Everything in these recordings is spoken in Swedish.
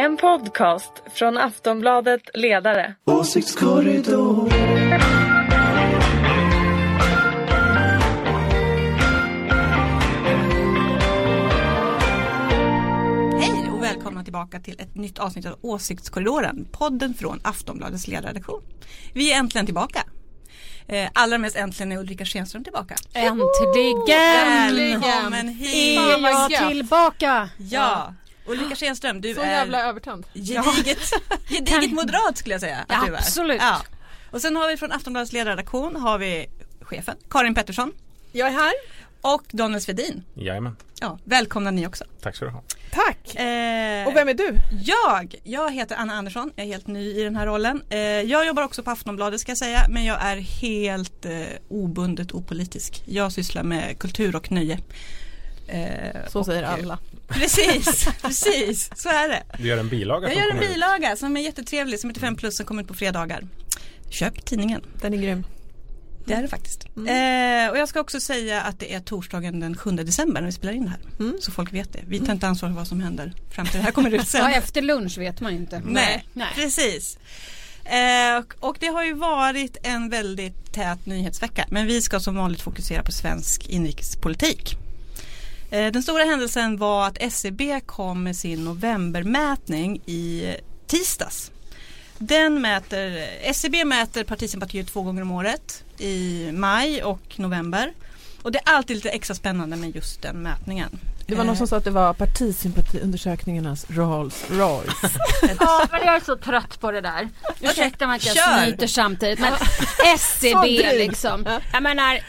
En podcast från Aftonbladet Ledare. Åsiktskorridor. Hej och välkomna tillbaka till ett nytt avsnitt av Åsiktskorridoren, podden från Aftonbladets ledarredaktion. Vi är äntligen tillbaka. Eh, allra mest äntligen är Ulrika Schenström tillbaka. Äntligen! Välkommen hit! Är jag tillbaka? Ja, Ulrika Schenström, du Så är jävla övertänd. gediget, gediget moderat skulle jag säga. Att Ja, du är. absolut. Ja. Och sen har vi från Aftonbladets ledarredaktion har vi chefen Karin Pettersson Jag är här. och Daniel Svedin. Jajamän, Ja, välkomna ni också. tack ska du ha. Tack. Eh, Och vem är du? Jag, jag heter Anna Andersson, jag är helt ny i den här rollen. Eh, jag jobbar också på Aftonbladet ska jag säga, men jag är helt eh, obundet opolitisk. Jag sysslar med kultur och nöje. Eh, Så och, säger alla. Precis, precis, så är det. Du gör en bilaga Jag gör en kommer ut. bilaga som är jättetrevlig, som heter 5 plus som kommer ut på fredagar. Köp tidningen, Den är grym. det är det faktiskt. Eh, och jag ska också säga att det är torsdagen den 7 december när vi spelar in det här. Mm. Så folk vet det. Vi tar inte ansvar för vad som händer fram till det här kommer ut sen. Ja, efter lunch vet man ju inte. Nej, Nej. precis. Eh, och, och det har ju varit en väldigt tät nyhetsvecka. Men vi ska som vanligt fokusera på svensk inrikespolitik. Eh, den stora händelsen var att SCB kom med sin novembermätning i tisdags. Den mäter, SCB mäter partisympatier två gånger om året i maj och november. Och det är alltid lite extra spännande med just den mätningen. Det var någon som sa att det var partisympatiundersökningarnas Rolls Royce. Ja, men jag är så trött på det där. Ursäkta mig att jag snyter samtidigt. Men SCB dryg. liksom. Jag menar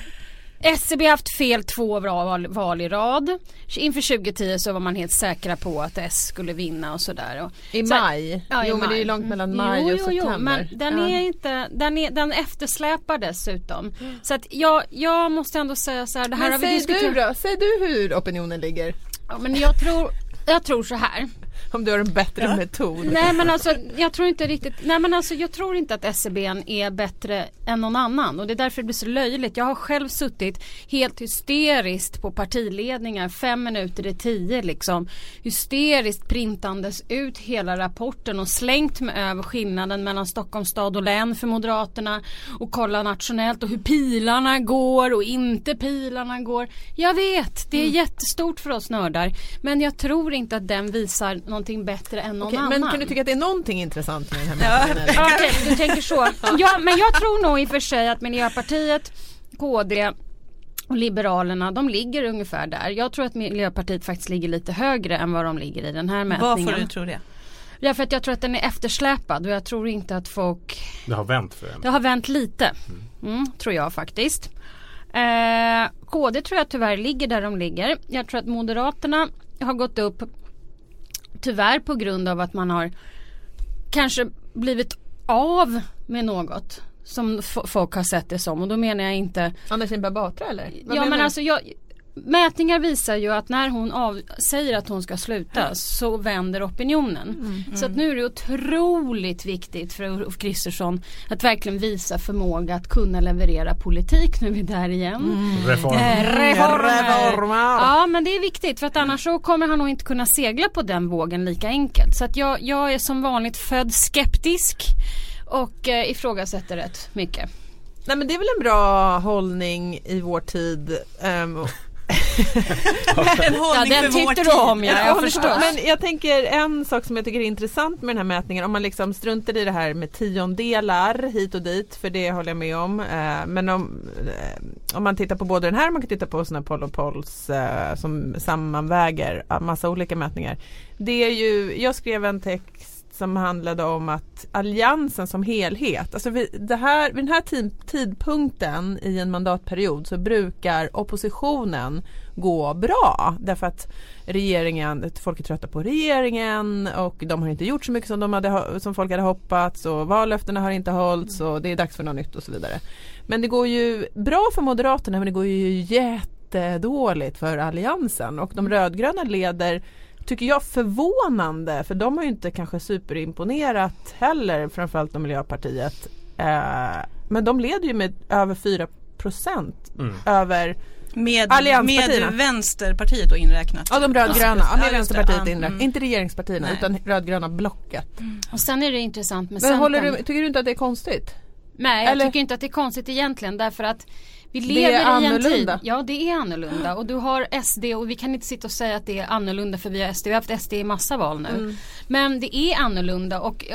SCB har haft fel två val, val i rad. Inför 2010 så var man helt säkra på att S skulle vinna och sådär. Och, I Så- maj. Ja, i jo men det är ju maj. långt mellan maj jo, och jo, september. Jo, men den Ja. är inte, den, är, den eftersläpar dessutom. Så att jag, jag måste ändå säga så här, det här Men har vi säg diskuterat. du då, säg du hur opinionen ligger. Ja, men jag tror, jag tror så här. Om du har en bättre metod. Nej men alltså jag tror inte riktigt, nej men alltså jag tror inte att SCB är bättre än någon annan och det är därför det blir så löjligt. Jag har själv suttit helt hysteriskt på partiledningar fem minuter i tio liksom. Hysteriskt printandes ut hela rapporten och slängt mig över skillnaden mellan Stockholms stad och län för Moderaterna och kolla nationellt och hur pilarna går och inte pilarna går. Jag vet, det är jättestort för oss nördar men jag tror inte att den visar någonting bättre än någon Okej, annan. men kan du tycka att det är någonting intressant med den här mätningen? Ja, Okej, du tänker så. Ja, men jag tror nog i och för sig att Miljöpartiet, KD och Liberalerna, de ligger ungefär där. Jag tror att Miljöpartiet faktiskt ligger lite högre än vad de ligger i den här Vad mätningen. får du tro det? Ja, för att jag tror att den är eftersläpad och jag tror inte att folk Det har vänt för en. det har vänt lite. Mm, tror jag faktiskt. Eh, KD tror jag tyvärr ligger där de ligger. Jag tror att Moderaterna har gått upp tyvärr på grund av att man har kanske blivit av med något som folk har sett det som och då menar jag inte Anna Kinberg Batra eller? Vad Ja men du? alltså jag, Mätningar visar ju att när hon av, säger att hon ska sluta så vänder opinionen. Mm. Så att nu är det otroligt viktigt för Ulf Kristersson att verkligen visa förmåga att kunna leverera politik. Nu är vi där igen. Mm. Reform. Eh, reformer. Reformer. Ja men det är viktigt för att annars så kommer han nog inte kunna segla på den vågen lika enkelt. Så att jag, jag är som vanligt född skeptisk och eh, ifrågasätter rätt mycket. Nej men det är väl en bra hållning i vår tid. och- En hållning Ja den för vår tid. du om ja, Ja, jag men- förstår. Men jag tänker en sak som jag tycker är intressant med den här mätningen om man liksom struntar i det här med tiondelar hit och dit för det håller jag med om. Eh, men om, eh, om man tittar på både den här och man kan titta på sådana Poll och Polls eh, som sammanväger massa olika mätningar. Det är ju, jag skrev en text som handlade om att alliansen som helhet, alltså vid, det här, vid den här tid, tidpunkten i en mandatperiod så brukar oppositionen gå bra därför att regeringen, folk är trötta på regeringen och de har inte gjort så mycket som, de hade, som folk hade hoppats och vallöftena har inte hållits och det är dags för något nytt och så vidare. Men det går ju bra för Moderaterna men det går ju jättedåligt för Alliansen och de rödgröna leder tycker jag förvånande för de har ju inte kanske superimponerat heller framförallt om Miljöpartiet. Eh, men de leder ju med över 4 procent Mm. över Med, med Vänsterpartiet då inräknat. Ja de rödgröna, ja, med. Vänsterpartiet Ja, inne. mm. Inte regeringspartierna Nej. utan rödgröna blocket. Och sen är det intressant med Men Centern. håller du, tycker du inte att det är konstigt? Nej jag Eller- tycker inte att det är konstigt egentligen därför att vi Det lever är i en tid. annorlunda. Ja det är annorlunda och du har SD och vi kan inte sitta och säga att det är annorlunda för vi har SD. Vi har haft SD i massa val nu. Mm. Men det är annorlunda och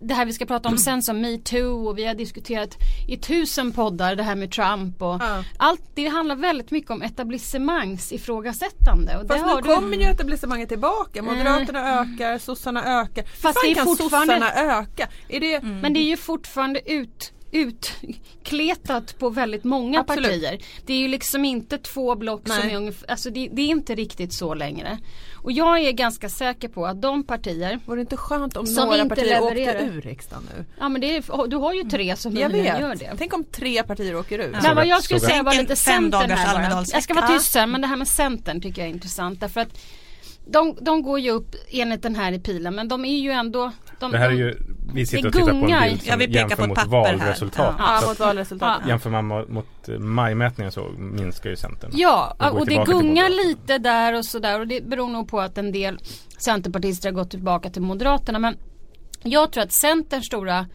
det här vi ska prata om sen som metoo och vi har diskuterat i tusen poddar det här med Trump och Ja. allt det handlar väldigt mycket om etablissemangs ifrågasättande. Och det Fast nu du- kommer ju etablissemanget tillbaka. Moderaterna ökar, sossarna ökar. Fast fan det är kan fortfarande- sossarna öka? Är det, Men det är ju fortfarande ut utkletat på väldigt många Absolut. partier. Det är ju liksom inte två block som Nej. är ungefär, alltså det, det är inte riktigt så längre. Och jag är ganska säker på att de partier, Vore det inte skönt om Som några partier levererar. åkte ur riksdagen nu? ja men det är, du har ju tre som Jag möjligen gör vet. det. Tänk om tre partier åker ur. Men vad jag skulle säga var lite Centern här bara. Jag ska vara tyst sen men det här med Centern tycker jag är intressant därför att de, de går ju upp enligt den här i pilen men de är ju ändå de, Det här är ju, vi sitter och tittar på en gungar. bild Ja, som vi pekar jämför på mot valresultat. Ja. Ja, Så mot att valresultatet. Jämför man mot, mot majmätningen så minskar ju Centern. Ja, Och och det gungar lite där och sådär och det beror nog på att en del Centerpartister har gått tillbaka till Moderaterna men jag tror att Centerns stora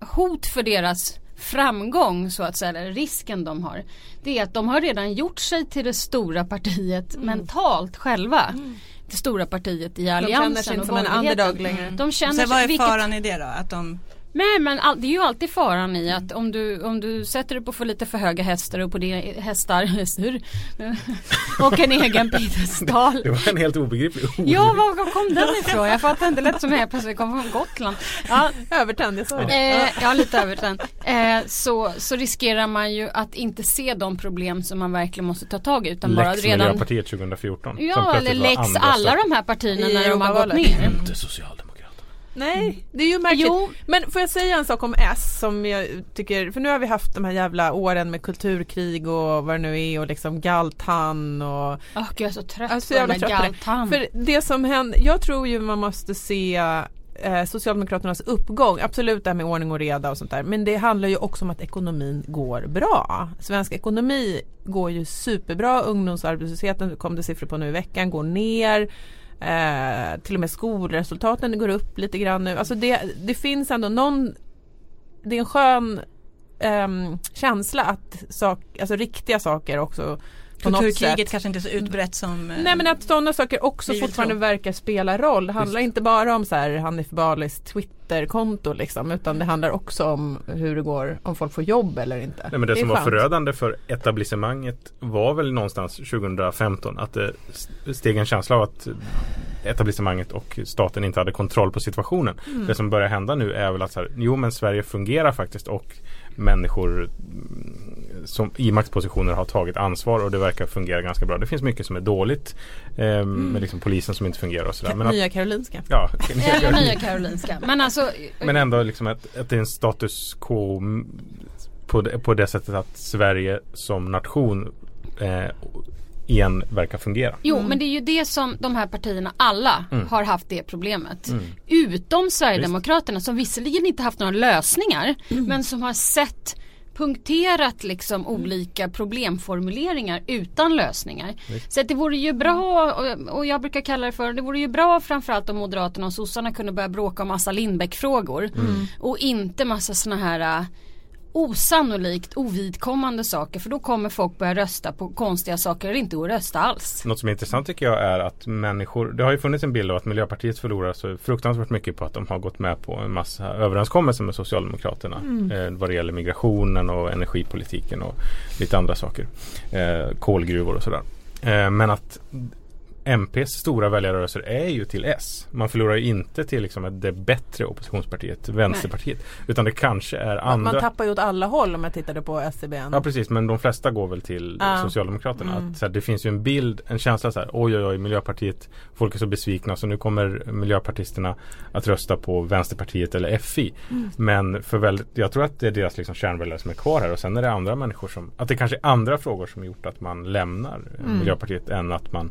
hot för deras framgång så att säga, eller risken de har det är att de har redan gjort sig till det stora partiet mentalt själva. Det stora partiet i De alliansen känner sig inte som en underdog längre. De känner Så vad är vilket, faran i det då? Att de, Nej men all, det är ju alltid faran i att om du, om du sätter dig på för lite för höga hästar och på det hästar, hästar och en egen piedestal. Det var en helt obegriplig ord. Ja var, var kom den ifrån? Jag fattar inte, det lät som jag plötsligt kom från Gotland. Ja, Övertänd, jag sa det. eh, ja lite övertänd. Eh, så, så riskerar man ju att inte se de problem som man verkligen måste ta tag i utan bara Lex redan Miljöpartiet 2014. som Ja eller lex alla de här partierna när de har gått ner. Inte Socialdemokraterna. Nej, det är ju märkligt. Jo. Men får jag säga en sak om S som jag tycker, för nu har vi haft de här jävla åren med kulturkrig och vad det nu är och liksom Galtan och Åh gud jag är så trött Jag är så på den här galtan. För det som händer, jag tror ju man måste se eh, Socialdemokraternas uppgång, absolut det här med ordning och reda och sånt där. Men det handlar ju också om att ekonomin går bra. Svensk ekonomi går ju superbra, ungdomsarbetslösheten kom det siffror på nu i veckan, går ner. Eh, till och med skolresultaten går upp lite grann nu. Alltså det, det finns ändå någon, det är en skön eh, känsla att sak, alltså riktiga saker också på kulturkriget kanske inte är så utbrett som eh, Nej men att sådana saker också fortfarande tro. verkar spela roll. Det handlar Visst. inte bara om så här Hanif Balis Twitterkonto liksom utan det handlar också om hur det går om folk får jobb eller inte. Nej, men det, är som var förödande för etablissemanget var väl någonstans 2015 att det steg en känsla av att etablissemanget och staten inte hade kontroll på situationen. Mm. Det som börjar hända nu är väl att så här, jo men Sverige fungerar faktiskt och människor som i maktpositioner har tagit ansvar och det verkar fungera ganska bra. Det finns mycket som är dåligt eh, med liksom polisen som inte fungerar och sådär. Men, att, Nya Karolinska. ja, Eller nya Karolinska. Men alltså men ändå liksom att, att det är en status quo mm, på det, på det sättet att Sverige som nation eh, igen verkar fungera. Jo men det är ju det som de här partierna alla Mm. har haft det problemet. Mm. Utom Sverigedemokraterna som visserligen inte haft några lösningar Mm. men som har sett punkterat liksom olika problemformuleringar utan lösningar. Visst. Så det vore ju bra och, jag brukar kalla det för det vore ju bra framförallt om Moderaterna och sossarna kunde börja bråka om massa Lindbäck-frågor Mm. och inte massa såna här osannolikt ovidkommande saker för då kommer folk börja rösta på konstiga saker eller inte och rösta alls. Något som är intressant tycker jag är att människor, det har ju funnits en bild av att Miljöpartiet förlorar så fruktansvärt mycket på att de har gått med på en massa överenskommelser med Socialdemokraterna. Eh, vad det gäller migrationen och energipolitiken och lite andra saker. Eh, kolgruvor och sådär. Eh, men att MPs stora väljarrörelser är ju till S. Man förlorar ju inte till liksom det bättre oppositionspartiet, Vänsterpartiet. Utan det kanske är andra. Man tappar ju åt alla håll om jag tittade på SCB. Ja precis men de flesta går väl till Ja. Socialdemokraterna. Mm. Att, så här, det finns ju en bild, en känsla så här, oj oj oj Miljöpartiet, folk är så besvikna så nu kommer Miljöpartisterna att rösta på Vänsterpartiet eller FI. Mm. Men för väldigt, jag tror att det är deras liksom kärnväljare som är kvar här och sen är det andra människor som, att det kanske är andra frågor som gjort att man lämnar Mm. Miljöpartiet än att man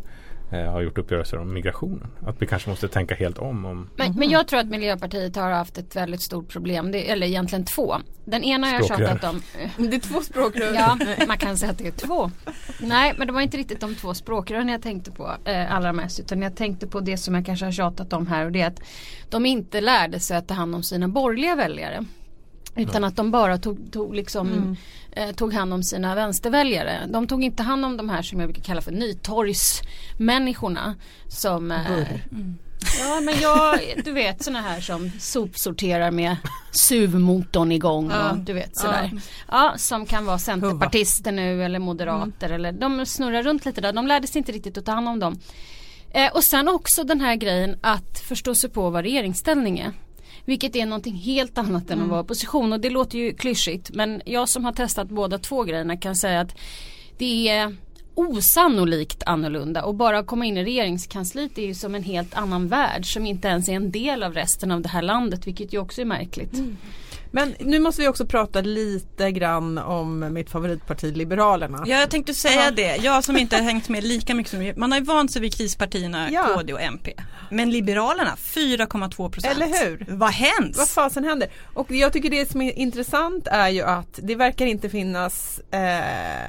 eh, har gjort uppgörelser om migrationen. Att vi kanske måste tänka helt om. om Men, men jag tror att Miljöpartiet har haft ett väldigt stort problem. Det, eller egentligen två. Den ena har jag tjatat om. Det är två språkrör. Ja, man kan säga att det är två. Nej, men det var inte riktigt de två språkrören jag tänkte på eh, allra mest. Utan jag tänkte på det som jag kanske har tjatat om här och det är att de inte lärde sig att ta hand om sina borgerliga väljare. Utan att de bara tog, tog, liksom, eh, tog hand om sina vänsterväljare. De tog inte hand om de här som jag brukar kalla för nytorgsmänniskorna. Som, eh, Ja men jag, du vet såna här som sopsorterar med SUV-motorn igång Ja. och du vet sådär. Ja, som kan vara centerpartister nu eller moderater eller de snurrar runt lite där. De lärde sig inte riktigt att ta hand om dem. Eh, och sen också den här grejen att förstå sig på vad regeringsställning är. Vilket är någonting helt annat än att vara opposition och det låter ju klyschigt men jag som har testat båda två grejerna kan säga att det är osannolikt annorlunda. Och bara komma in i regeringskansliet är ju som en helt annan värld som inte ens är en del av resten av det här landet vilket ju också är märkligt. Men nu måste vi också prata lite grann om mitt favoritparti Liberalerna. Ja, jag tänkte säga det. Jag som inte har hängt med lika mycket som Man har ju vant sig vid krispartierna Ja. KD och MP. Men Liberalerna 4,2 procent. Eller hur? Vad hänt? Vad fasen händer? Och jag tycker det som är intressant är ju att det verkar inte finnas eh,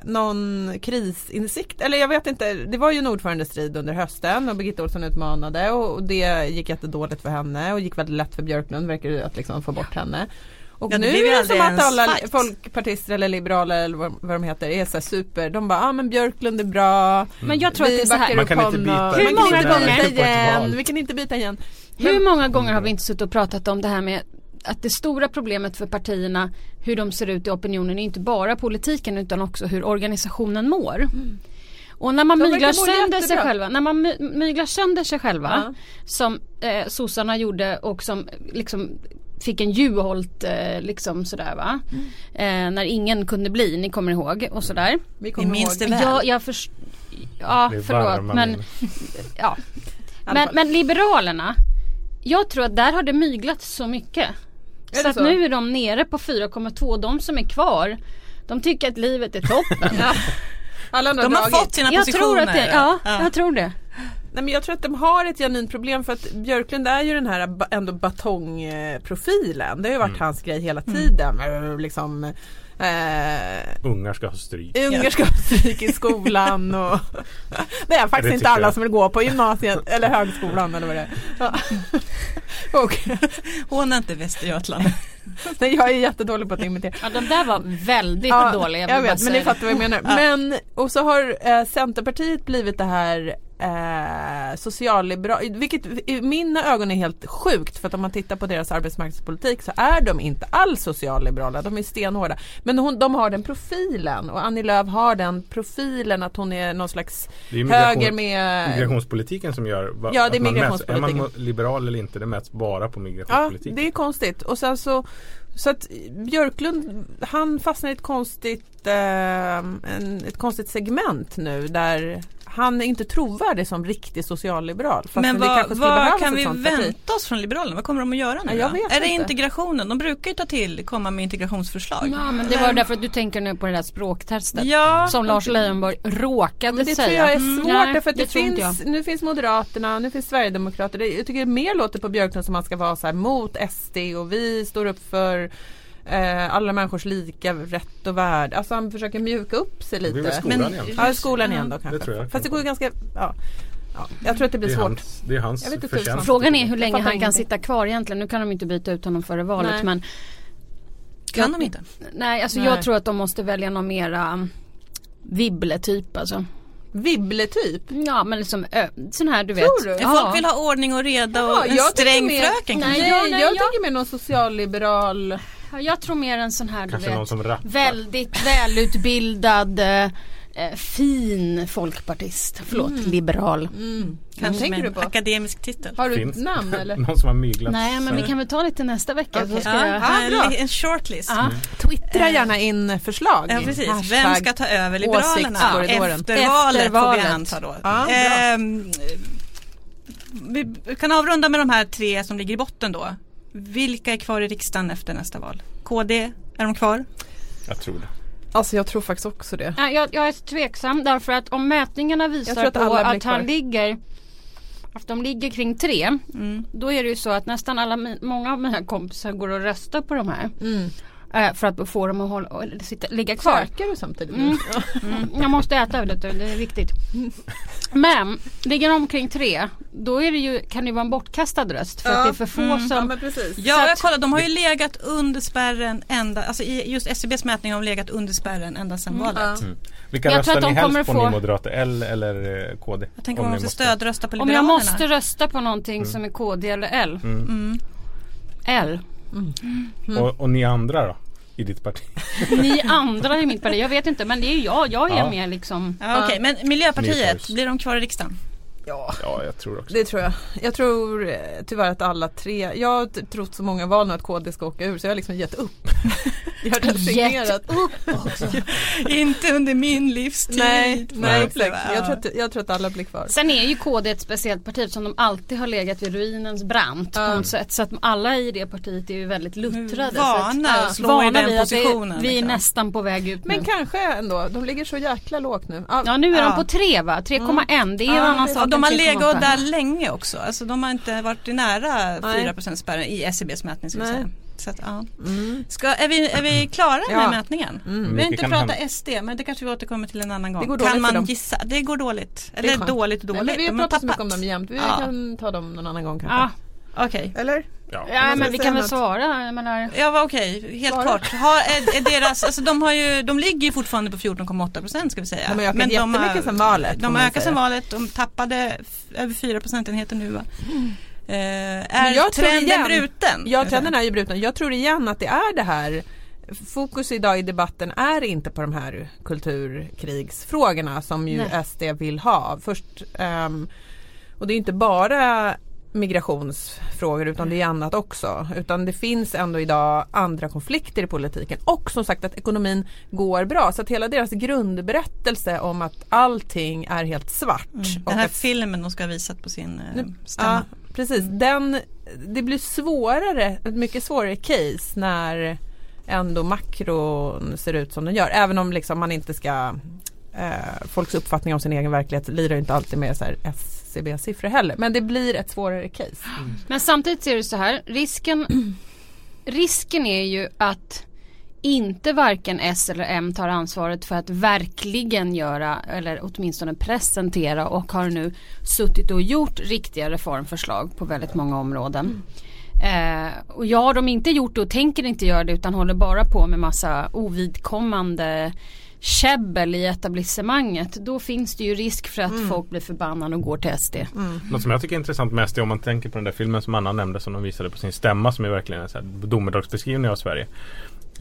någon krisinsikt. Eller jag vet inte, det var ju en ordförandestrid under hösten och Birgitta Olsson utmanade och, det gick jättedåligt för henne och gick väldigt lätt för Björklund verkar det att liksom få bort henne. Och Ja, nu är det som att alla fight. folkpartister eller liberaler eller vad, vad de heter är så här super. De bara, ja ah, men Björklund är bra. Men jag tror att det är så här. Man kan inte byta-. Hur Man många kan inte gånger- igen. Vi kan inte byta igen. Hur många gånger har vi inte suttit och pratat om det här med att det stora problemet för partierna hur de ser ut i opinionen är inte bara politiken utan också hur organisationen mår. Och när man De myglar sönder sig själva, när man my- myglar sönder sig själva Ja. som eh, sossarna gjorde och som liksom fick en Juholt eh, liksom sådär va. Eh, när ingen kunde bli, ni kommer ihåg och sådär. Vi Vi minns ihåg. det väl. Jag, jag först- ja förlåt men ja. Men, men Liberalerna, jag tror att där har det myglat så mycket. Är Så det att så? nu är de nere på 4,2. De som är kvar, de tycker att livet är toppen. Alla De har dragit. fått sina jag positioner. tror att det, ja, jag tror det. Nej, men jag tror att de har ett genuint problem för att Björklund är ju den här ändå batongprofilen. Det har ju varit hans grej hela tiden. Eh, Liksom, eh, Ungar ska ha stryk. Ungar ska ha stryk i skolan och Det är faktiskt Det inte alla jag. som vill gå på gymnasiet eller högskolan eller vad det är. Ja. Och, Hon är inte Västergötland. nej, jag är jättedålig på att imitera. Ja, de där var väldigt Ja, dåliga. Jag vet, men ni fattar vad jag menar. Men, och så har eh, Centerpartiet blivit det här eh, socialliberal, vilket i mina ögon är helt sjukt för att om man tittar på deras arbetsmarknadspolitik så är de inte alls socialliberala, de är stenhårda. Men hon, de har den profilen och Annie Lööf har den profilen att hon är någon slags höger med migrationspolitiken som gör va, Ja, det är man mäts. Är migrationspolitiken. man liberal eller inte, det mäts bara på Ja, migrationspolitiken. det är konstigt. Och sen så så att Björklund han fastnar i ett konstigt, eh, ett konstigt segment nu där han är inte trovärdig som riktig socialliberal. Fast Men det vad, vad kan vi vänta oss från Liberalerna? Vad kommer de att göra nu Ja, Är det inte. integrationen? De brukar ju ta till, komma med integrationsförslag. Ja men det var därför att du tänker nu på det där språktestet. Ja, Som Lars Leijonborg råkade Men det säga. tror jag är Mm, svårt nej, därför att det, jag. finns, nu finns Moderaterna, nu finns Sverigedemokrater. Det, jag tycker det mer låter på Björklund som att man ska vara så här mot SD och vi står upp för eh, alla människors lika rätt och värde. Alltså han försöker mjuka upp sig Det är väl lite. skolan Men- igen. Ja, skolan igen då Det kanske. tror jag. Fast det går ju ganska, ja. ja. Jag tror att det blir Det svårt. hans, det är hans Jag vet inte förtjänst. Frågan är hur Jag länge han kan sitta kvar egentligen. Nu kan de inte byta ut honom före valet Nej. men kan de inte? Nej alltså Nej. jag tror att de måste välja någon mera um, Vibble-typ alltså. Vibble typ. Ja men liksom sån här du vet. Tror du? Ja. Folk vill ha ordning och reda och Ja, en jag sträng mer- fröken Nej, kanske. Nej, ja, jag nej, jag- tänker mer någon socialliberal. Ja, Jag tror mer en sån här du Kanske någon vet. Väldigt välutbildad eh, eh, fin folkpartist. Förlåt, liberal. Mm. Kanske tänker med du på? akademisk titel. Har du Finns. ett namn eller? Någon som har myglat. Nej men vi kan väl ta lite nästa vecka. Ska Ja, jag... Ah, en, en shortlist. Ja. Twittra gärna in förslag. Ja precis, Hashtag vem ska ta över Liberalerna efter valet Efter får vi anta då. Ja, bra. Ehm, vi kan avrunda med de här tre som ligger i botten då. Vilka är kvar i riksdagen efter nästa val? KD, är de kvar? Jag tror det. Alltså jag tror faktiskt också det. Ja, jag, jag är tveksam därför att om mätningarna visar att på att han ligger att de ligger kring tre Mm. Då är det ju så att nästan alla, många av mina kompisar går och röstar på de här Mm. Eh, För att få dem att hålla, sitta, ligga kvar Käkar du samtidigt? Mm. Ja. mm, Jag måste äta du, det är viktigt Men ligger de omkring tre Då är det ju, kan det vara en bortkastad röst för Ja, att det är för få mm, som ja men precis. Ja, jag kollade, de har ju legat under spärren ända, alltså i just SCBs mätning har de legat under spärren ända sedan valet. Mm. Vilka Jag tror röstar ni de kommer helst på, få- ni moderater? L eller eh, KD? Jag tänker Om man måste stödrösta på Om jag Liberalerna. måste rösta på någonting som är KD eller L Mm. Och, och ni andra då? I ditt parti? Ni andra i mitt parti, jag vet inte men det är ju jag, jag är Ja. med liksom Ja, Okej, men Ni Miljöpartiet, blir de kvar i riksdagen? Ja. Ja, jag tror också Det tror jag. Jag tror eh, tyvärr att alla tre, jag har trott så många val nu att KD ska åka ur så jag har liksom gett upp. jag har resignerat. Gett upp också. Inte under min livstid. Nej, nej. Jag tror, att, jag tror att alla blir kvar. Sen är ju KD ett speciellt parti som de alltid har legat vid ruinens brant på något sätt. Så att alla i det partiet är ju väldigt luttrade. Vana så att slå i den positionen, Vi är liksom. nästan på väg ut Men nu. kanske ändå, de ligger så jäkla lågt nu. Ja, Ja nu är Ja. de på 3 va? 3,1 det är ju en annan sak de har än 3,8. legat där länge också. Alltså, de har inte varit i nära Nej. 4 spärren i SCBs mätning. Ska säga. Så att, ja. Mm. Ska, är, vi, är vi klara Ja. med mätningen? Mm. Vi har inte kan pratat. SD men det kanske vi återkommer till en annan gång. Det går dåligt kan man gissa? Det går dåligt. Det Eller skönt. dåligt dåligt. Nej, vi har De har pratat så mycket om dem jämt. Vi Ja. kan ta dem någon annan gång kanske. Ja, Okej. Eller? Ja. ja men vi kan väl svara. Jag menar, Ja okej, helt Svara. kort. Har, är, är deras, alltså de, har ju, de ligger ju fortfarande på 14,8 procent ska vi säga. De har ökat Men jättemycket sedan valet, får De har ökat sedan valet, de tappade över 4 procentenheter nu va. Eh, Men är jag tror trenden igen- bruten? Ja, trenden är ju bruten. Jag tror igen att det är det här Fokus idag i debatten är inte på de här kulturkrigsfrågorna som ju Nej. SD vill ha. Först, ehm, och det är inte bara migrationsfrågor utan det är annat också. Utan det finns ändå idag andra konflikter i politiken och som sagt att ekonomin går bra. Så att hela deras grundberättelse om att allting är helt svart. Mm. Den här att filmen de ska ha visat på sin eh, stämma. Ja, precis. Den, det blir svårare, ett mycket svårare case när ändå makron ser ut som den gör. Även om liksom man inte ska eh, folks uppfattning om sin egen verklighet lirar inte alltid med så här SCBs siffror heller. Men det blir ett svårare case. Men samtidigt ser du så här, risken, risken är ju att inte varken S eller M tar ansvaret för att verkligen göra eller åtminstone presentera och har nu suttit och gjort riktiga reformförslag på väldigt många områden. Eh, och ja, de inte gjort det och tänker inte göra det utan håller bara på med massa ovidkommande käbbel i etablissemanget. Då finns det ju risk för att folk blir förbannade och går till SD. Något som jag tycker är intressant med SD om man tänker på den där filmen som Anna nämnde som de visade på sin stämma som är verkligen en så här domedagsbeskrivning av Sverige.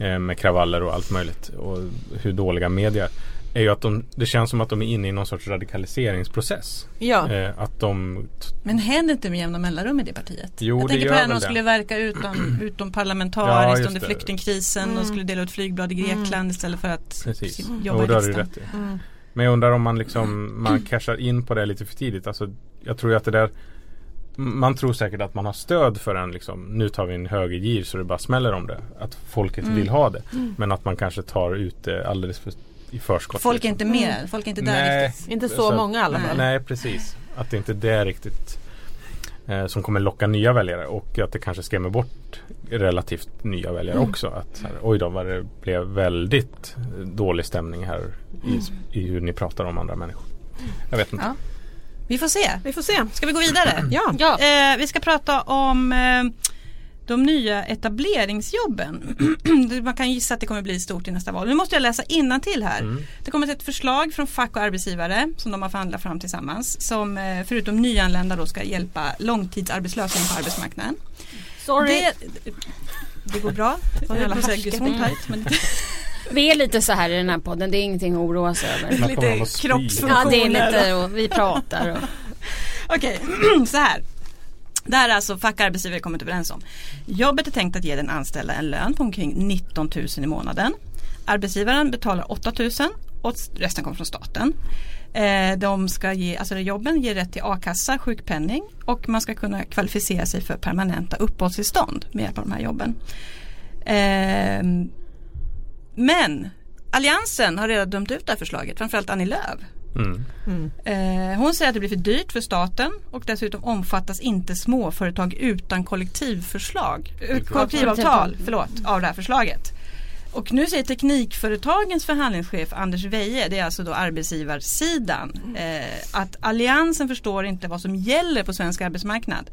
Eh, med kravaller och allt möjligt och hur dåliga media är. ju att de, det känns som att de är inne i någon sorts radikaliseringsprocess. Ja. Eh, att de Men händer inte med jämna mellanrum i det partiet? Jo, jag det tänker på gör det här när de skulle verka utom, utom Ja, parlamentariskt just under flyktingkrisen och skulle dela ut flygblad i Grekland istället för att Precis. si- Jo, jobba i riksdagen. rätt i. Mm. Men jag undrar om man liksom man cashar in på det lite för tidigt. Alltså, jag tror ju att det där man tror säkert att man har stöd för en liksom, nu tar vi en högergir så det bara smäller om det. Att folket Mm. vill ha det. Men att man kanske tar ut det alldeles för, i förskott. Folk är liksom. inte med, folk är inte där Nej. riktigt. Inte så, Så många i alla fall. Nej precis. Att det inte är det riktigt eh, som kommer locka nya väljare och att det kanske skrämmer bort relativt nya väljare Mm. också. Att så här, oj då vad det blev väldigt dålig stämning här i, Mm. i hur ni pratar om andra människor. Jag vet inte. Ja. Vi får se. Vi får se. Ska vi gå vidare? Ja. Ja, Eh, vi ska prata om eh, de nya etableringsjobben. Man kan gissa att det kommer bli stort i nästa val. Nu måste jag läsa till här. Mm. Det kommer ett förslag från fack och arbetsgivare som de har förhandlat fram tillsammans. Som eh, förutom nyanlända då ska hjälpa långtidsarbetslösa in på arbetsmarknaden. sorry. Det, det går bra. Jag höll på att säga härsket. Gesundheit, men Vi är lite så här i den här podden, det är ingenting att oroa sig över. Att spy. Ja det är lite och vi pratar och Okej, så här. Det här är alltså fack och arbetsgivare kommit överens om. Jobbet är tänkt att ge den anställda en lön på omkring 19 000 i månaden. Arbetsgivaren betalar 8 000 och resten kommer från staten. Eh, de ska ge, alltså jobben ger rätt till a-kassa, sjukpenning och man ska kunna kvalificera sig för permanenta uppehållstillstånd med hjälp av de här jobben. Eh, men Alliansen har redan dömt ut det här förslaget, framförallt Annie Lööf. Mm. Eh, hon säger att det blir för dyrt för staten och dessutom omfattas inte småföretag utan kollektivförslag, eh, kollektivavtal förlåt, av det här förslaget. Och nu säger Teknikföretagens förhandlingschef Anders Weje, det är alltså då arbetsgivarsidan, eh, att Alliansen förstår inte vad som gäller på svensk arbetsmarknad.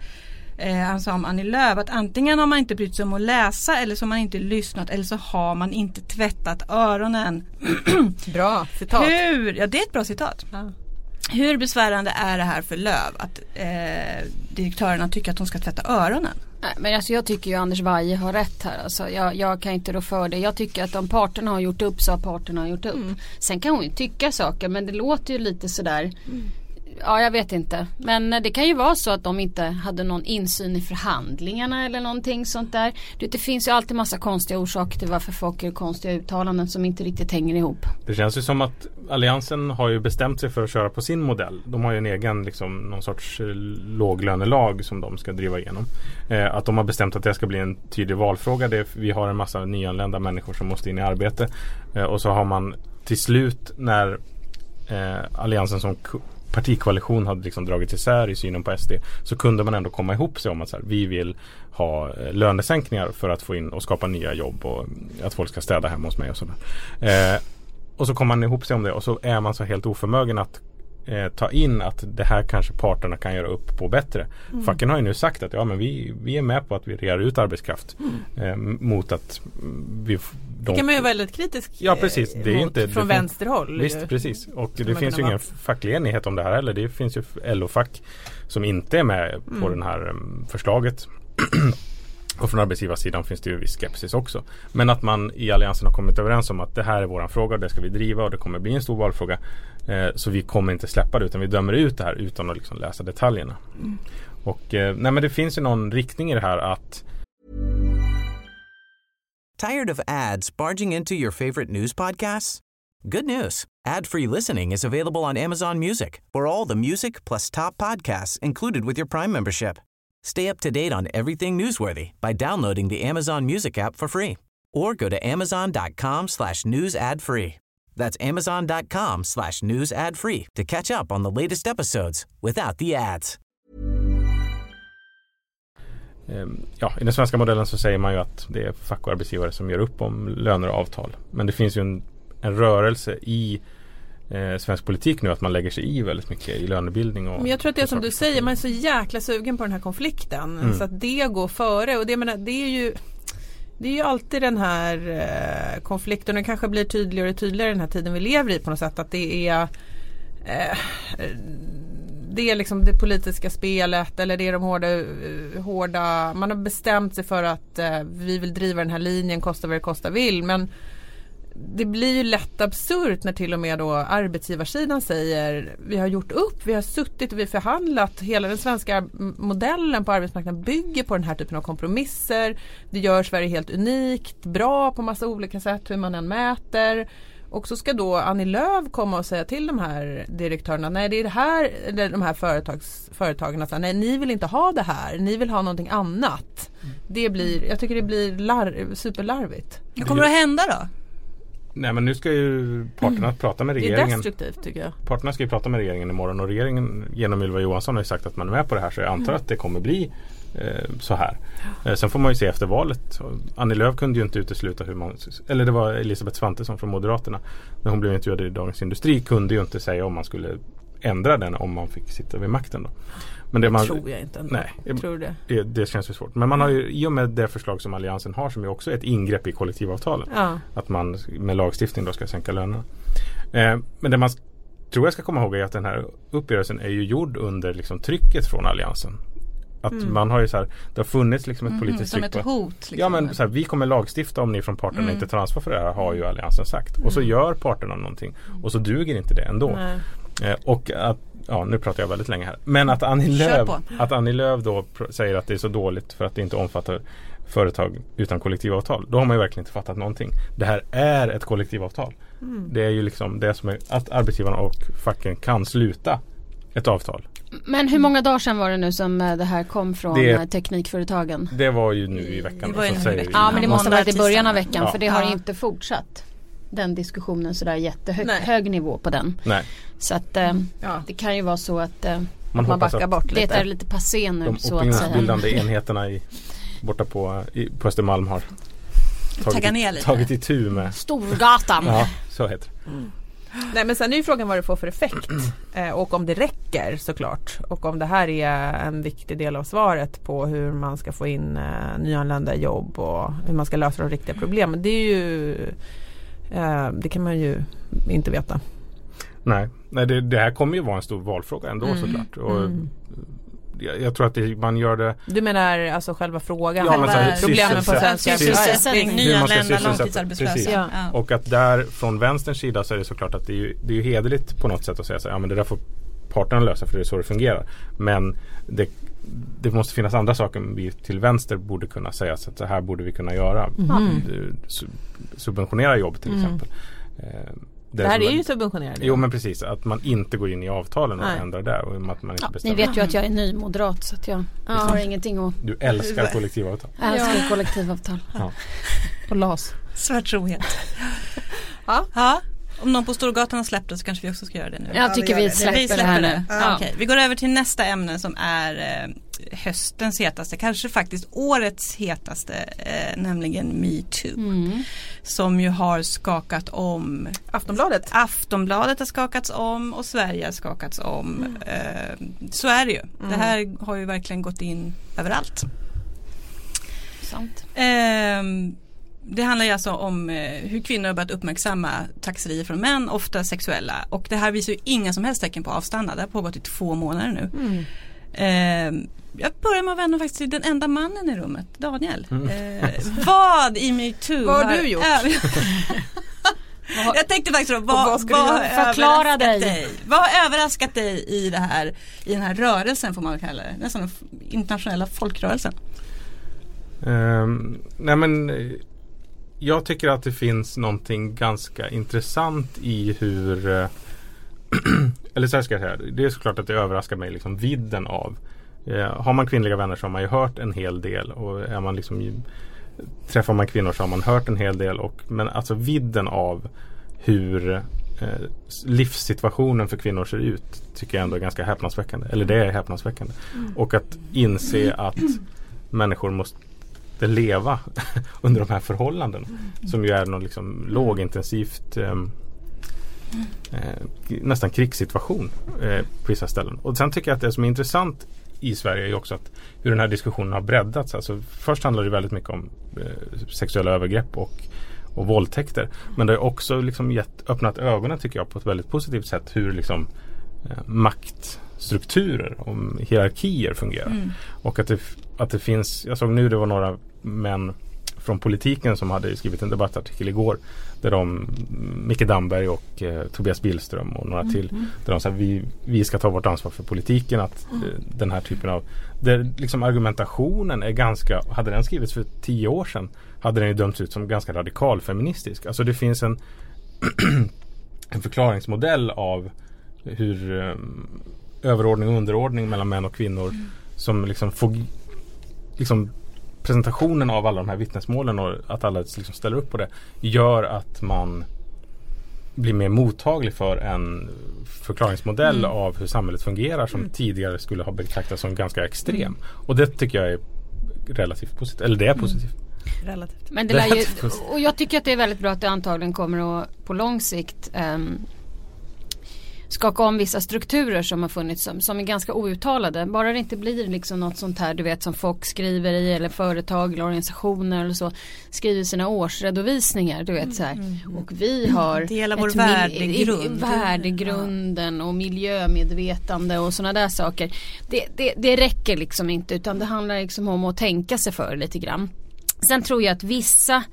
Eh, han sa om Annie Lööf att antingen har man inte brytt sig om att läsa eller så har man inte lyssnat eller så har man inte tvättat öronen. Bra citat. Hur, ja det är ett bra citat. Ja. Hur besvärande är det här för Löv att eh, direktörerna tycker att de ska tvätta öronen? Nej, men alltså jag tycker ju Anders Waje har rätt här. Alltså jag, jag kan inte rå för det. Jag tycker att om parterna har gjort upp så har parterna gjort upp. Sen kan hon ju tycka saker men det låter ju lite sådär. Ja jag vet inte. Men eh, det kan ju vara så att de inte hade någon insyn i förhandlingarna eller någonting sånt där. Det finns ju alltid massa konstiga orsaker till varför folk gör konstiga uttalanden som inte riktigt hänger ihop. Det känns ju som att Alliansen har ju bestämt sig för att köra på sin modell. De har ju en egen liksom, någon sorts eh, låglönelag som de ska driva igenom. Eh, att de har bestämt att det ska bli en tydlig valfråga. Det är, vi har en massa nyanlända människor som måste in i arbete. Eh, och så har man till slut när eh, Alliansen som partikoalition hade liksom dragit isär i synen på SD så kunde man ändå komma ihop sig om att så här, vi vill ha eh, lönesänkningar för att få in och skapa nya jobb och att folk ska städa hemma hos mig och sådär. Eh, och så kommer man ihop sig om det och så är man så helt oförmögen att eh, ta in att det här kanske parterna kan göra upp på bättre. Mm. Facken har ju nu sagt att ja men vi, vi är med på att vi rear ut arbetskraft eh, mot att mm, vi de, Det kan man ju vara väldigt kritisk Ja, precis. Det är mot inte- från vänsterhåll. Visst, precis. Och det finns ju ingen facklig enighet om det här heller. Det finns ju LO-fack som inte är med på Mm. det här um, förslaget. Och från arbetsgivarsidan finns det ju viss skepsis också. Men att man i Alliansen har kommit överens om att det här är våran fråga, det ska vi driva och det kommer bli en stor valfråga. Eh, så vi kommer inte släppa det utan vi dömer ut det här utan att liksom läsa detaljerna. Och eh, nej men det finns ju någon riktning i det här att Tired of ads barging into your favorite news podcasts? Good news. Ad-free listening is available on Amazon Music for all the music plus top podcasts included with your Prime membership. Stay up to date on everything newsworthy by downloading the Amazon Music app for free or go to amazon.com slash news ad free. That's amazon.com slash news ad free to catch up on the latest episodes without the ads. Ehm, Ja, i den svenska modellen så säger man ju att det är fack och arbetsgivare som gör upp om löner och avtal. Men det finns ju en, en rörelse i eh, svensk politik nu att man lägger sig i väldigt mycket i lönebildning och Men jag tror att det är som du säger, man är så jäkla sugen på den här konflikten. Mm. Så att det går före och det, menar, det är ju det är ju alltid den här eh, konflikten och den kanske blir tydligare och tydligare den här tiden vi lever i på något sätt. Att det är eh, det är liksom det politiska spelet eller det är de hårda, eh, hårda man har bestämt sig för att eh, vi vill driva den här linjen kosta vad det kosta vill. Men det blir ju lätt absurt när till och med då arbetsgivarsidan säger vi har gjort upp, vi har suttit och vi har förhandlat. Hela den svenska modellen på arbetsmarknaden bygger på den här typen av kompromisser. Det gör Sverige helt unikt, bra på massa olika sätt hur man än mäter. Och så ska då Annie Lööf komma och säga till de här direktörerna, nej det är det här, eller de här företags, företagen, nej ni vill inte ha det här, ni vill ha någonting annat. Det blir, jag tycker det blir lar, superlarvigt. Vad kommer att hända då? Nej men nu ska ju parterna prata med Mm. Det är regeringen. destruktivt tycker jag. Parterna ska ju prata med regeringen imorgon och regeringen genom Ylva Johansson har ju sagt att man är med på det här så jag antar att det kommer bli eh, så här. Eh, sen får man ju se efter valet. Annie Lööf kunde ju inte utesluta hur man, eller det var Elisabeth Svantesson från Moderaterna när hon blev intervjuad i Dagens Industri kunde ju inte säga om man skulle ändra den om man fick sitta vid makten då. Men det man, tror jag inte ändå. Nej, Jag tror det. det, det känns ju svårt. Men man har ju i och med det förslag som Alliansen har som är också ett ingrepp i kollektivavtalen. Ja. Att man med lagstiftning då ska sänka lönerna. Eh, men det man tror jag ska komma ihåg är att den här uppgörelsen är ju gjord under liksom trycket från Alliansen. Att man har ju så här, det har funnits liksom ett politiskt Som tryck ett på hot? Liksom. Ja men så här, vi kommer lagstifta om ni från parterna Mm. inte tar ansvar för det här har ju Alliansen sagt. Och så gör parterna någonting. Och så duger inte det ändå. Eh, och att, ja nu pratar jag väldigt länge här. Men att Annie Lööf, att Annie Lööf då pr- säger att det är så dåligt för att det inte omfattar företag utan kollektivavtal. Då har man ju verkligen inte fattat någonting. Det här är ett kollektivavtal. Mm. Det är ju liksom det som är att arbetsgivarna och facken kan sluta ett avtal. Men hur många dagar sedan var det nu som eh, det här kom från Det- eh, teknikföretagen? Det var ju nu i veckan. Det var ju nu i säger veckan. Ja men det måste ha varit i början av veckan Ja. för det har Ja. inte fortsatt. Den diskussionen sådär jättehög Nej. hög nivå på den. Nej, Så att eh, Ja. det kan ju vara så att eh, man, Man backar att bort det lite. är lite passé nu de så att säga. opinionsbildande enheterna i, borta på, i, på Östermalm har tagit, ner lite. tagit itu med Storgatan. Ja, så heter det. Nej men sen är ju frågan vad det får för effekt eh, och om det räcker såklart och om det här är en viktig del av svaret på hur man ska få in eh, nyanlända i jobb och hur man ska lösa de riktiga problemen. Det är ju det kan man ju inte veta. Nej, Nej det, det här kommer ju vara en stor valfråga ändå Mm. såklart. Och Mm. jag, jag tror att det, man gör det Du menar alltså själva frågan? Ja, men så här, problemen på svenska sysselsätt- Sysselsättning, nyanlända, långtidsarbetslösa. Ja. Och att där från vänsterns sida så är det såklart att det är ju, det är ju hederligt på något sätt att säga så här, ja men det där får parterna lösa för det är så det fungerar. Men det, det måste finnas andra saker vi till vänster borde kunna säga så att så här borde vi kunna göra. Su- Subventionera jobb till Mm. exempel. Eh, Det här är ju subventionerade. Jo men precis, att man inte går in i avtalen och Nej. ändrar där. Och att man inte Ja, ni vet ju att jag är ny moderat så att jag har ingenting att Du älskar kollektivavtal. jag älskar kollektivavtal. Och LAS. Svart trohet. Ja. Ja. Om någon på Storgatan har släppt det så kanske vi också ska göra det nu. Jag tycker vi släpper det här nu. Ja. Ja. Okej, Vi går över till nästa ämne som är eh, höstens hetaste, kanske faktiskt årets hetaste, eh, nämligen metoo. Mm. Som ju har skakat om Aftonbladet. Aftonbladet har skakats om och Sverige har skakats om. Eh, så är det ju. Det här har ju verkligen gått in överallt. Sant. Det handlar ju alltså om eh, hur kvinnor har börjat uppmärksamma trakasserier från män, ofta sexuella. Och det här visar ju inga som helst tecken på avstanna. Det har pågått i två månader nu. Mm. Ehm, jag börjar med att vända faktiskt till den enda mannen i rummet, Daniel. Mm. Eh, vad i metoo Vad har du gjort? jag tänkte faktiskt då, vad, vad vad har? Förklara överraskat dig. Vad har överraskat dig i, det här, i den här rörelsen får man väl kalla det, nästan den internationella folkrörelsen? Ehm, nej men eh, jag tycker att det finns någonting ganska intressant i hur eh, Eller så här ska jag säga. Det är såklart att det överraskar mig liksom vidden av eh, Har man kvinnliga vänner så har man ju hört en hel del och är man liksom Träffar man kvinnor så har man hört en hel del och men alltså vidden av hur eh, livssituationen för kvinnor ser ut tycker jag ändå är ganska häpnadsväckande. Eller det är häpnadsväckande. Och att inse att människor måste leva under de här förhållandena. Som ju är någon liksom lågintensivt ehm, eh, nästan krigssituation eh, på vissa ställen. Och sen tycker jag att det som är intressant i Sverige är också att hur den här diskussionen har breddats. Alltså, först handlar det väldigt mycket om eh, sexuella övergrepp och, och våldtäkter. Men det har också liksom gett, öppnat ögonen tycker jag på ett väldigt positivt sätt hur liksom, eh, maktstrukturer och hierarkier fungerar. Och att det, att det finns, jag såg nu det var några män från politiken som hade skrivit en debattartikel igår. Där de, Micke Damberg och eh, Tobias Billström och några till. Där de sa vi, vi ska ta vårt ansvar för politiken. Att eh, den här typen av där liksom argumentationen är ganska, hade den skrivits för tio år sedan hade den ju dömts ut som ganska radikal feministisk. Alltså det finns en, en förklaringsmodell av hur eh, överordning och underordning mellan män och kvinnor som liksom får liksom presentationen av alla de här vittnesmålen och att alla liksom ställer upp på det gör att man blir mer mottaglig för en förklaringsmodell av hur samhället fungerar som tidigare skulle ha betraktats som ganska extrem. Och det tycker jag är relativt positivt. Eller det är positivt. Relativt. Men det ju, och jag tycker att det är väldigt bra att det antagligen kommer att på lång sikt ehm, skaka om vissa strukturer som har funnits som, som är ganska outtalade. Bara det inte blir liksom något sånt här du vet som folk skriver i eller företag eller organisationer eller så skriver sina årsredovisningar du vet så här. Och vi har Del av vår värdegrund. värdegrunden och miljömedvetande och sådana där saker. Det, det, det räcker liksom inte utan det handlar liksom om att tänka sig för lite grann. Sen tror jag att vissa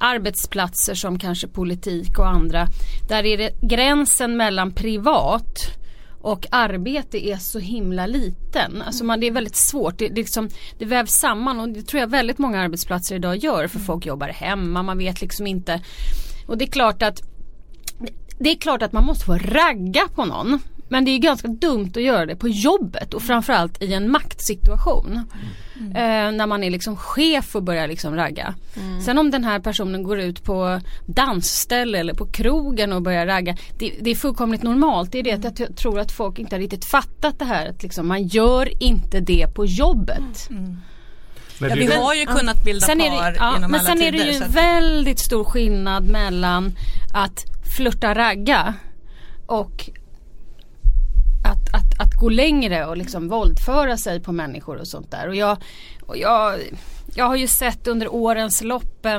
arbetsplatser som kanske politik och andra där är det gränsen mellan privat och arbete är så himla liten. Alltså man, det är väldigt svårt. Det, det, liksom, det vävs samman och det tror jag väldigt många arbetsplatser idag gör för folk jobbar hemma. Man vet liksom inte. Och det är klart att det är klart att man måste få ragga på någon men det är ganska dumt att göra det på jobbet och framförallt i en maktsituation. Mm. Eh, när man är liksom chef och börjar liksom ragga. Mm. Sen om den här personen går ut på dansställe eller på krogen och börjar ragga. Det, det är fullkomligt normalt. Det är det att jag tror att folk inte har riktigt fattat det här. Att liksom, man gör inte det på jobbet. Men Ja, det är vi har ju kunnat bilda Sen är par det, ja, genom men alla sen är det tider. ju att- väldigt stor skillnad mellan att flirta ragga och gå längre och liksom våldföra sig på människor och sånt där. Och jag, och jag, jag har ju sett under årens lopp eh,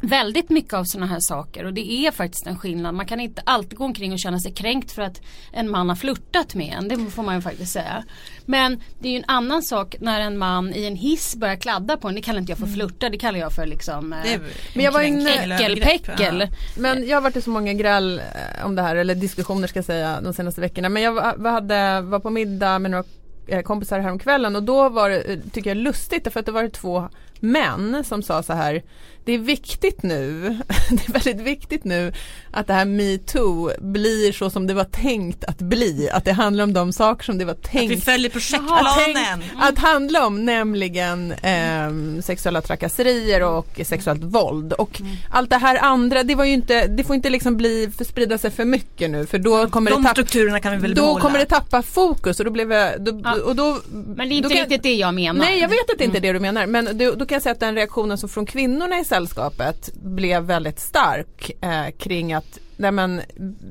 väldigt mycket av sådana här saker och det är faktiskt en skillnad. Man kan inte alltid gå omkring och känna sig kränkt för att en man har flörtat med en. Det får man ju faktiskt säga. Men det är ju en annan sak när en man i en hiss börjar kladda på en. Det kallar inte jag för flörta, det kallar jag för liksom eh, Det är Men jag var inne- övergrepp, äckelpäckel. ja. Men jag har varit i så många gräl eh, om det här, eller diskussioner ska jag säga, de senaste veckorna. Men jag var, hade, var på middag med några eh, kompisar häromkvällen och då var det, eh, tycker jag, lustigt därför att det var två män som sa så här Det är viktigt nu, det är väldigt viktigt nu att det här metoo blir så som det var tänkt att bli. Att det handlar om de saker som det var Att vi tänkt följer projektplanen. att handla om nämligen ehm, sexuella trakasserier och sexuellt våld och allt det här andra det var ju inte, det får inte liksom bli, för sprida sig för mycket nu för då kommer De det tappa strukturerna kan vi väl då behålla. kommer det tappa fokus och då blev jag, då, Ja. och då Men det är inte då kan- riktigt det jag menar. Nej jag vet att det inte är det du menar men då, då kan jag säga att den reaktionen som från kvinnorna i sällskapet blev väldigt stark eh, kring att, nej men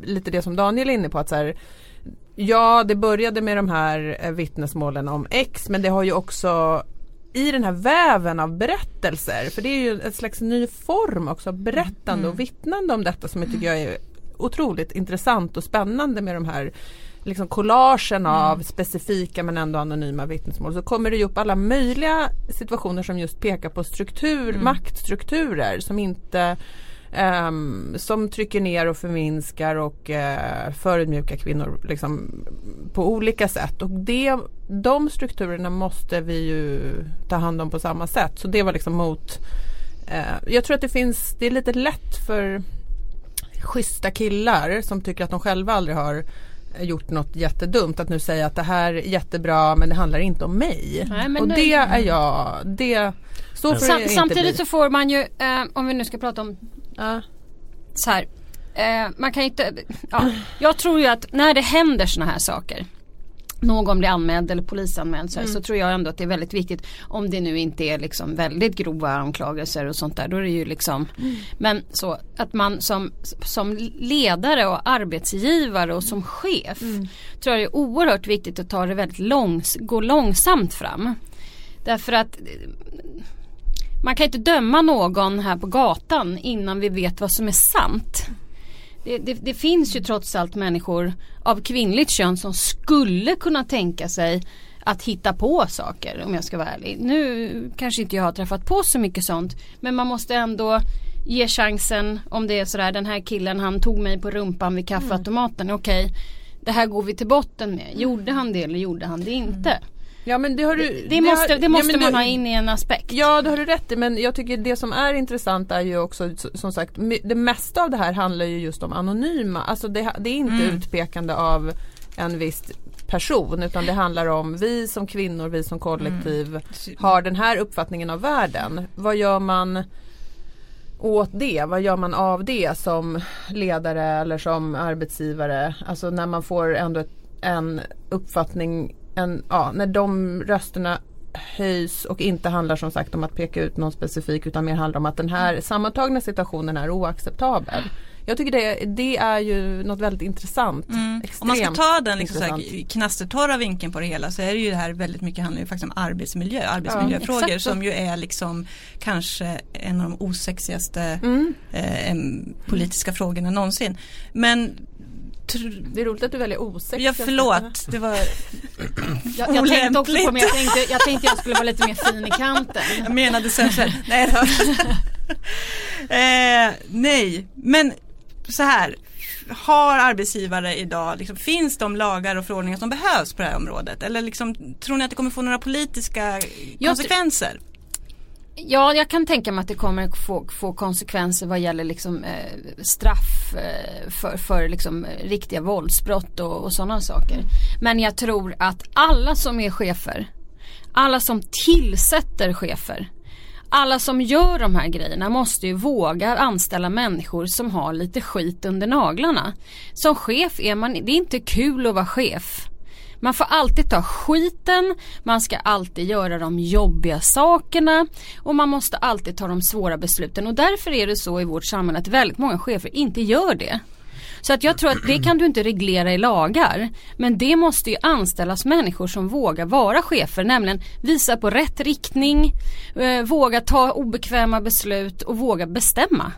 lite det som Daniel är inne på att så här, Ja det började med de här eh, vittnesmålen om X men det har ju också i den här väven av berättelser, för det är ju ett slags ny form också berättande och vittnande om detta som jag tycker jag är otroligt intressant och spännande med de här liksom collagen av specifika men ändå anonyma vittnesmål så kommer det ju upp alla möjliga situationer som just pekar på struktur, maktstrukturer som inte ehm, som trycker ner och förminskar och uh, förödmjukar kvinnor liksom, på olika sätt. Och det, de strukturerna måste vi ju ta hand om på samma sätt. Så det var liksom mot eh, Jag tror att det finns, det är lite lätt för schyssta killar som tycker att de själva aldrig har gjort något jättedumt att nu säga att det här är jättebra men det handlar inte om mig. Nej, och det- det är jag, det så får Sam, det inte samtidigt bli. så får man ju, eh, om vi nu ska prata om Ja. så här. Eh, man kan inte, ja, jag tror ju att när det händer såna här saker någon blir anmäld eller polisanmäld så, här, så tror jag ändå att det är väldigt viktigt om det nu inte är liksom väldigt grova anklagelser och sånt där. Då är det ju liksom Men så att man som, som ledare och arbetsgivare och som chef tror jag det är oerhört viktigt att ta det väldigt långs, gå långsamt fram. Därför att man kan inte döma någon här på gatan innan vi vet vad som är sant. Det, det, det finns ju trots allt människor av kvinnligt kön som skulle kunna tänka sig att hitta på saker om jag ska vara ärlig. Nu kanske inte jag har träffat på så mycket sånt men man måste ändå ge chansen om det är sådär den här killen han tog mig på rumpan vid kaffeautomaten. Okej, det här går vi till botten med. Gjorde han det eller gjorde han det inte? Ja men det har du Det, det måste, det måste ja, man du- ha in i en aspekt. Ja det har du rätt i men jag tycker det som är intressant är ju också som sagt det mesta av det här handlar ju just om anonyma. Alltså det, det är inte utpekande av en viss person utan det handlar om vi som kvinnor, vi som kollektiv har den här uppfattningen av världen. Vad gör man åt det? Vad gör man av det som ledare eller som arbetsgivare? Alltså när man får ändå ett, en uppfattning, en, ja, när de rösterna höjs och inte handlar som sagt om att peka ut någon specifik utan mer handlar om att den här sammantagna situationen är oacceptabel. Jag tycker det, det är ju något väldigt intressant. Mm. Om man ska ta den liksom här knastertorra vinkeln på det hela så är det ju det här väldigt mycket handlar ju faktiskt om arbetsmiljö, arbetsmiljöfrågor så. som ju är liksom kanske en av de osexigaste Mm. eh, politiska frågorna någonsin. Men Det är roligt att du väljer osexiga. Ja förlåt, det var, Jag, jag tänkte också på men jag tänkte, jag tänkte jag skulle vara lite mer fin i kanten. jag menade sensuell. Nej, då. eh, nej, men så här. Har arbetsgivare idag, liksom, finns de lagar och förordningar som behövs på det här området? Eller liksom, tror ni att det kommer få några politiska konsekvenser? Ja, jag kan tänka mig att det kommer få, få konsekvenser vad gäller liksom, eh, straff eh, för, för liksom, eh, riktiga våldsbrott och, och sådana saker. Men jag tror att alla som är chefer, alla som tillsätter chefer, alla som gör de här grejerna måste ju våga anställa människor som har lite skit under naglarna. Som chef är man, det är inte kul att vara chef. Man får alltid ta skiten, man ska alltid göra de jobbiga sakerna och man måste alltid ta de svåra besluten och därför är det så i vårt samhälle att väldigt många chefer inte gör det. Så att jag tror att det kan du inte reglera i lagar. Men det måste ju anställas människor som vågar vara chefer, nämligen visa på rätt riktning, eh, våga ta obekväma beslut och våga bestämma.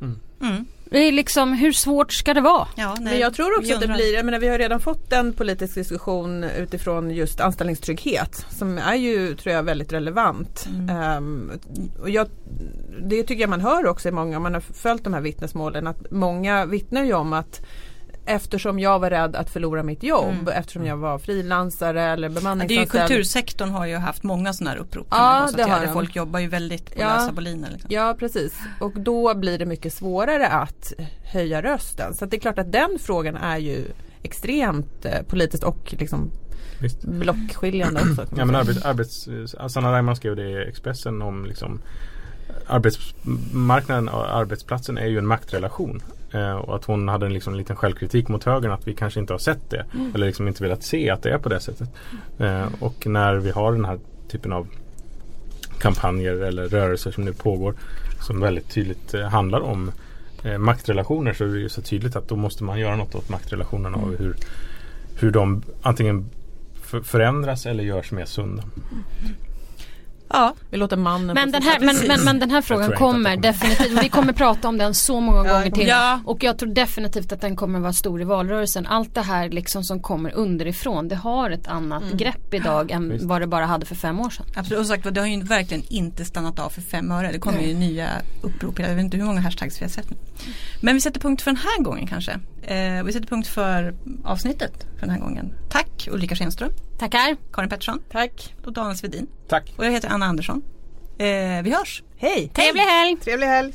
Mm. Det är liksom, hur svårt ska det vara? Ja, nej, Men jag tror också att det blir, jag menar, vi har redan fått en politisk diskussion utifrån just anställningstrygghet som är ju tror jag väldigt relevant. Ehm, och jag, det tycker jag man hör också i många, om man har följt de här vittnesmålen, att många vittnar ju om att Eftersom jag var rädd att förlora mitt jobb, eftersom jag var frilansare eller Ja, bemanningsanställd. kultursektorn har ju haft många sådana här upprop. Ja, det har. Folk jobbar ju väldigt på Ja. lösa boliner. Liksom. Ja precis och då blir det mycket svårare att höja rösten. Så att det är klart att den frågan är ju extremt eh, politiskt och liksom Visst. blockskiljande också. Ja man men arbets, arbets, Sanna Reimann skrev det i Expressen om liksom Arbetsmarknaden och arbetsplatsen är ju en maktrelation. Eh, och att hon hade en, liksom, liten självkritik mot högern att vi kanske inte har sett det. Eller liksom inte velat se att det är på det sättet. Eh, och när vi har den här typen av kampanjer eller rörelser som nu pågår som väldigt tydligt eh, handlar om eh, maktrelationer så är det ju så tydligt att då måste man göra något åt maktrelationerna och hur, hur de antingen förändras eller görs mer sunda. Ja, Vi låter mannen Men den, här, men, men, men den här frågan kommer definitivt, vi kommer prata om den så många Ja, gånger till. ja. Och jag tror definitivt att den kommer vara stor i valrörelsen. Allt det här liksom som kommer underifrån, det har ett annat grepp idag än Visst. vad det bara hade för fem år sedan. absolut. Och sagt, det har ju verkligen inte stannat av för fem öre. Det kommer ju nya upprop. Jag vet inte hur många hashtags vi har sett nu. Men vi sätter punkt för den här gången kanske. Eh, vi sätter punkt för avsnittet för den här gången. Tack Ulrika Schenström, Tackar! Karin Pettersson Tack. och Daniel Svedin. Tack! Och jag heter Anna Andersson. Eh, vi hörs. Hej! Trevlig helg! Trevlig helg!